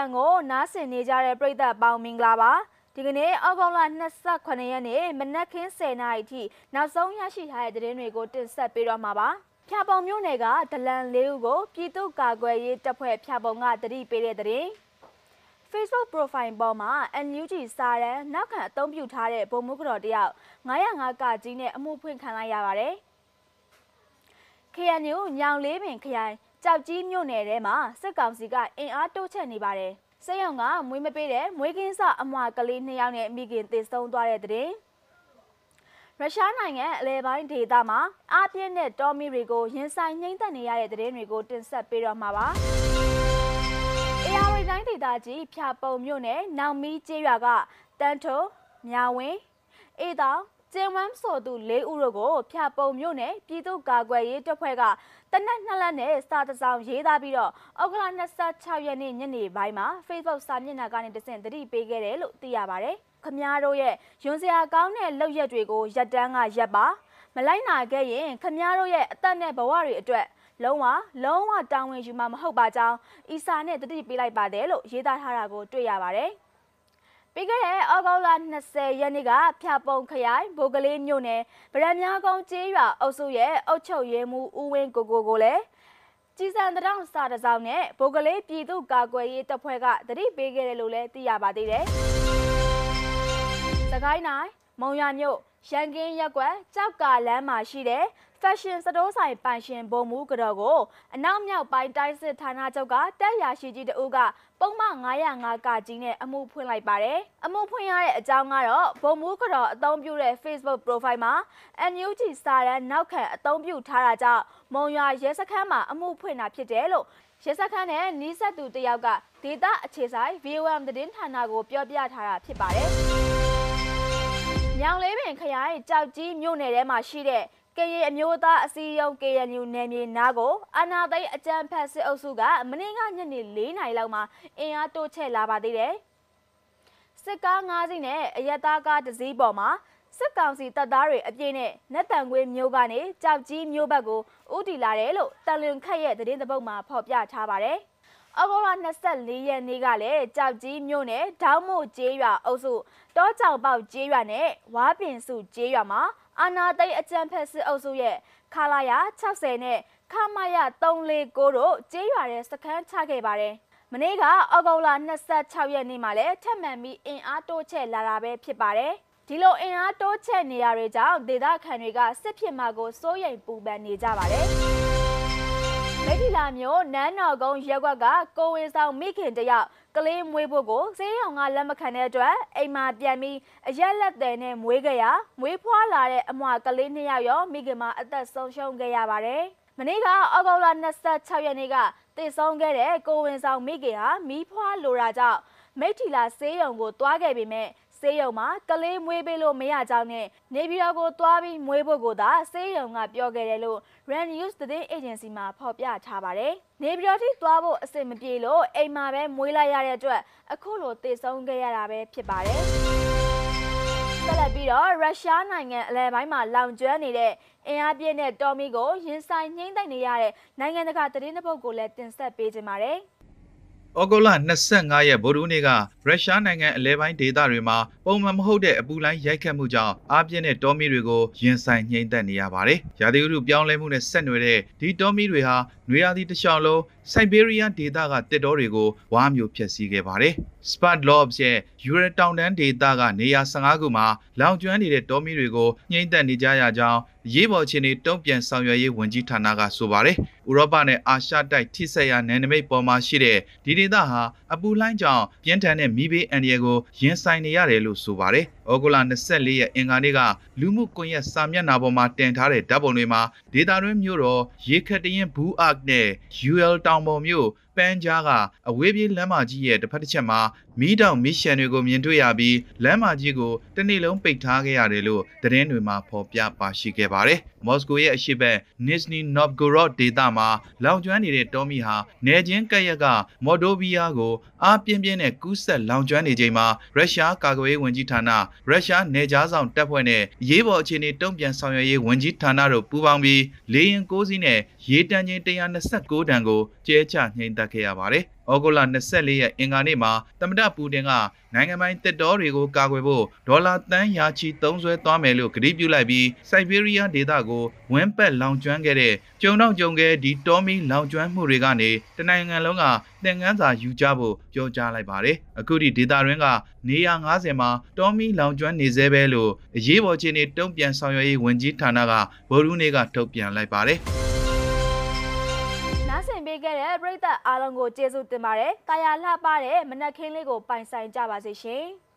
န်ကိုနားဆင်နေကြတဲ့ပရိသတ်ပေါင်းမင်္ဂလာပါဒီကနေ့အောက်တိုဘာ28ရက်နေ့မနက်ခင်း10:00နာရီထိနောက်ဆုံးရရှိထားတဲ့သတင်းတွေကိုတင်ဆက်ပေးတော့မှာပါဖြာပုံမျိုးနယ်ကဒလန်လေးဦးကိုပြည်သူ့ကာကွယ်ရေးတပ်ဖွဲ့ဖြာပုံကတတိပေးတဲ့သတင်း Facebook profile ပေါ်မှာ NUG စာရန်နောက်ခံအသုံးပြုထားတဲ့ဗိုလ်မှူးကတော်တယောက်905ကကြီးနဲ့အမှုဖွင့်ခံလိုက်ရပါတယ်။ KNU ညောင်လေးပင်ခရိုင် ကြောက်ကြီးမြို့နယ်ထဲမှာစစ်ကောင်စီကအင်အားတိုးချဲ့နေပါတယ်။စိတ်ရောင်ကမွေးမပေးတဲ့မွေးကင်းစအမွာကလေးနှစ်ယောက်နဲ့မိခင်တည်ဆုံသွားတဲ့တဲ့ရုရှားနိုင်ငံအလဲပိုင်းဒေသမှာအပြင်းနဲ့တော်မီတွေကိုရင်ဆိုင်နှိမ့်သက်နေရတဲ့တဲ့တွေကိုတင်ဆက်ပေးတော့မှာပါ။ AR တိုင်းဒေသကြီးဖြာပုံမြို့နယ်နောင်မီကျေးရွာကတန်းထုံမြဝင်းအေးတောင်ကျင်းဝမ်းဆိုသူ၄ဦးတို့ကိုဖြာပုံမြို့နယ်ပြည်သူ့ကာကွယ်ရေးတပ်ဖွဲ့က တနက်နှစ်လက်နဲ့စာတစောင်ရေးသားပြီးတော့ဩဂုတ်လ26ရက်နေ့ညနေပိုင်းမှာ Facebook စာမျက်နှာကနေတဆင့်သတိပေးခဲ့တယ်လို့သိရပါတယ်။ခမားတို့ရဲ့ယွန်စရာကောင်းတဲ့လောက်ရက်တွေကိုရက်တန်းကရက်ပါမလိုက်နိုင်ခဲ့ရင်ခမားတို့ရဲ့အသက်နဲ့ဘဝတွေအတွက်လုံးဝလုံးဝတာဝန်ယူမှာမဟုတ်ပါကြောင်းအီစာနဲ့တတိပေးလိုက်ပါတယ်လို့ရေးသားထားတာကိုတွေ့ရပါတယ်။ ပြီးခဲ့တဲ့ဩဂုတ်လ20ရက်နေ့ကဖျာပုံခရိုင်ဘိုကလေးမြို့နယ်ဗရမ ्या ကုန်းကျေးရွာအုပ်စုရဲ့အုပ်ချုပ်ရေးမှူးဦးဝင်းကိုကိုကိုလည်းကြီးစံတောင်စာတစောင်းနဲ့ဘိုကလေးပြည်သူ့ကာကွယ်ရေးတပ်ဖွဲ့ကတတိပေးခဲ့တယ်လို့လည်းသိရပါသေးတယ်။စကိုင်းတိုင်းမုံရမြို့ ရန်ကင်းရက်ကွက်ကြောက်ကလမ်းမှာရှိတဲ့ fashion စတိုးဆိုင်ပိုင်ရှင်ဘုံမူကတော်ကိုအနောက်မြောက်ပိုင်းတိုင်းစစ်ဌာနချုပ်ကတက်ရာရှိကြီးတအုပ်ကပုံမှန်905ကကြီးနဲ့အမှုဖွင့်လိုက်ပါတယ်။အမှုဖွင့်ရတဲ့အကြောင်းကတော့ဘုံမူကတော်အသုံးပြုတဲ့ Facebook profile မှာ NUG စာရန်နောက်ခံအသုံးပြုထားတာကြောင့်မုံရွာရဲစခန်းမှာအမှုဖွင့်တာဖြစ်တယ်လို့ရဲစခန်းနဲ့နီးစပ်သူတယောက်ကဒေတာအခြေဆိုင် VOM သတင်းဌာနကိုပြောပြထားတာဖြစ်ပါတယ်။ မြောင်လေးပင်ခရိုင်ကြောက်ကြီးမြို့နယ်ထဲမှာရှိတဲ့ကရင်အမျိုးသားအစည်းအရုံး KNU နယ်မြေနားကိုအာနာသိအကြံဖက်စစ်အုပ်စုကမနေ့ကညနေ4နာရီလောက်မှာအင်အားတိုးချဲ့လာပါသေးတယ်။စစ်ကား၅စီးနဲ့အရက်သားကားတစ်စီးပေါ်မှာစစ်ကောင်စီတပ်သားတွေအပြည့်နဲ့နက်တန်ခွေးမျိုးကနေကြောက်ကြီးမျိုးဘက်ကိုဥတီလာတယ်လို့တန်လွင်ခက်ရဲ့သတင်းသပုတ်မှာဖော်ပြထားပါတယ်။ အောက်တိုဘာ24ရက်နေ့ကလည်းကြောက်ကြီးမြို့နယ်ဒေါင်းမို့ကျေးရွာအုပ်စုတောကြောင်ပေါက်ကျေးရွာနဲ့ဝါပင်စုကျေးရွာမှာအာနာသိအကြံဖက်စစ်အုပ်စုရဲ့ခလာယာ60နဲ့ခမရ349တို့ကျေးရွာတဲ့စခန်းချခဲ့ပါတယ်။မနေ့ကအောက်တိုဘာ26ရက်နေ့မှာလည်းထက်မှန်ပြီးအင်အားတိုးချဲ့လာတာပဲဖြစ်ပါတယ်။ဒီလိုအင်အားတိုးချဲ့နေရတဲ့ကြောင့်ဒေသခံတွေကစစ်ဖြစ်မှာကိုစိုးရိမ်ပူပန်နေကြပါတယ်။ မိထီလာမျိုးနန်းတော်ကုန်းရက်ကွက်ကကိုဝေဆောင်မိခင်တယောက်ကလေးမွေးဖို့ကိုစေးရောင်ကလက်မခံတဲ့အတွက်အိမ်မှာပြန်ပြီးအရက်လက်သည်နဲ့မွေးကြရမွေးဖွားလာတဲ့အမွာကလေးနှစ်ယောက်ရောမိခင်မအသက်ဆုံးရှုံးခဲ့ရပါတယ်။မနေ့ကအောက်တိုဘာ26ရက်နေ့ကတည်ဆုံးခဲ့တဲ့ကိုဝင်ဆောင်မိခင်ဟာမီးဖွားလိုတာကြောင့်မိထီလာစေးရုံကိုတွားခဲ့ပေမဲ့ စေးရုံမှာကလေးမွေးပေးလို့မရကြောင်းနဲ့နေပြည်တော်ကိုသွားပြီးမွေးဖို့ကိုသာစေးရုံကပြောခဲ့တယ်လို့ Rand News သတင်းအေဂျင်စီမှဖော်ပြထားပါတယ်။နေပြည်တော်ထိသွားဖို့အဆင်မပြေလို့အိမ်မှာပဲမွေးလိုက်ရတဲ့အတွက်အခုလိုတည်ဆုံးခဲ့ရတာပဲဖြစ်ပါတယ်။ဆက်လက်ပြီးတော့ရုရှားနိုင်ငံအလဲပိုင်းမှာလောင်ကျွမ်းနေတဲ့အင်အားပြည့်တဲ့တော်မီကိုရင်ဆိုင်နှိမ့်သိမ့်နေရတဲ့နိုင်ငံတကာသတင်းတစ်ပုဒ်ကိုလည်းတင်ဆက်ပေးကြပါမယ်။ ဩဂုတ်လ25ရက်ဗုဒ္ဓနေ့ကရုရှားနိုင်ငံအလဲပိုင်းဒေသတွေမှာပုံမှန်မဟုတ်တဲ့အပူလိုင်းရိုက်ခတ်မှုကြောင့်အားပြင်းတဲ့တောမီတွေကိုရင်ဆိုင်နှိမ့်သက်နေရပါတယ်။ရာသီဥတုပြောင်းလဲမှုနဲ့ဆက်နွယ်တဲ့ဒီတောမီတွေဟာနွေရာသီတစ်လျှောက်လုံးစိုက်ဘေးရီးယားဒေသကတစ်တောတွေကိုဝါမျိုးဖျက်ဆီးခဲ့ပါတယ်။ Spot Lobs ရဲ့ယူရတောင်တန်းဒေသကနေရာ15ခုမှာလောင်ကျွမ်းနေတဲ့တောမီတွေကိုနှိမ့်သက်နေကြရကြောင်းရေးပေါ်ချင်းတွေတုံ့ပြန်ဆောင်ရွက်ရေးဝန်ကြီးဌာနကဆိုပါတယ်။ဥရောပနဲ့အာရှတိုက်ထိစက်ရနယ်နိမိတ်ပေါ်မှာရှိတဲ့ဒီဒေသဟာအပူလှိုင်းကြောင့်ပြင်းထန်တဲ့မိဘေးအန္တရာယ်ကိုရင်ဆိုင်နေရတယ်လို့ဆိုပါတယ်။ဩဂုတ်လ24ရက်အင်္ဂါနေ့ကလူမှုကွန်ရက်စာမျက်နှာပေါ်မှာတင်ထားတဲ့ဓာတ်ပုံတွေမှာဒေတာတွင်းမြို့တော်ရေခတ်တရင်ဘူးအာတ်နဲ့ UL တောင်ပေါ်မြို့ပန်းကြားကအဝေးပြေးလမ်းမကြီးရဲ့တစ်ဖက်တစ်ချက်မှာမီးတောင်မီးရှန်တွေကိုမြင်တွေ့ရပြီးလမ်းမကြီးကိုတနေ့လုံးပိတ်ထားခဲ့ရတယ်လို့သတင်းတွေမှာဖော်ပြပါရှိခဲ့ပါတယ်။မော်စကိုရဲ့အရှိတ် Nizhny Novgorod ဒေသမှာလောင်ကျွမ်းနေတဲ့တောမီဟာနေချင်းကက်ရက်ကမော်ဒိုဗီးယားကိုအားပြင်းပြင်းနဲ့ကူးဆက်လောင်ကျွမ်းနေချိန်မှာရုရှားကာကွယ်ရေးဝန်ကြီးဌာနရုရှားနေကြားဆောင်တပ်ဖွဲ့နဲ့ရေးပေါ်အခြေအနေတုံ့ပြန်ဆောင်ရွက်ရေးဝန်ကြီးဌာနတို့ပူးပေါင်းပြီးလေရင်6စီးနဲ့ရေတန်ချိန်129တန်ကိုကျဲချနှိမ်သက်ခဲ့ရပါတယ်။ဩဂုတ်လ24ရက်အင်္ဂါနေ့မှာသမ္မတပူတင်ကနိုင်ငံပိုင်တစ်တော်တွေကိုကာကွယ်ဖို့ဒေါ်လာတန်းရာချီသုံးစွဲသွားမယ်လို့ကတိပြုလိုက်ပြီးစိုက်ဘေးရီးယားဒေသကိုဝင်းပက်လောင်ကျွမ်းခဲ့တဲ့ကျုံတော့ကျုံခဲ့ဒီတော်မီလောင်ကျွမ်းမှုတွေကနေတနိုင်ငံလုံးကသင်ခန်းစာယူကြဖို့ပြောကြားလိုက်ပါတယ်အခုဒီဒေသတွင်းကနေရာ90မှာတော်မီလောင်ကျွမ်းနေသေးပဲလို့အရေးပေါ်ခြေနေတုံ့ပြန်ဆောင်ရွက်ရေးဝန်ကြီးဌာနကဗိုလ်ရူးနေကထုတ်ပြန်လိုက်ပါတယ်နားဆင် ပေးခဲ့တဲ့ပရိသတ်အားလုံးကိုကျေးဇူးတင်ပါတယ်။တာယာလှပတဲ့မနက်ခင်းလေးကိုပိုင်ဆိုင်ကြပါစေရှင်။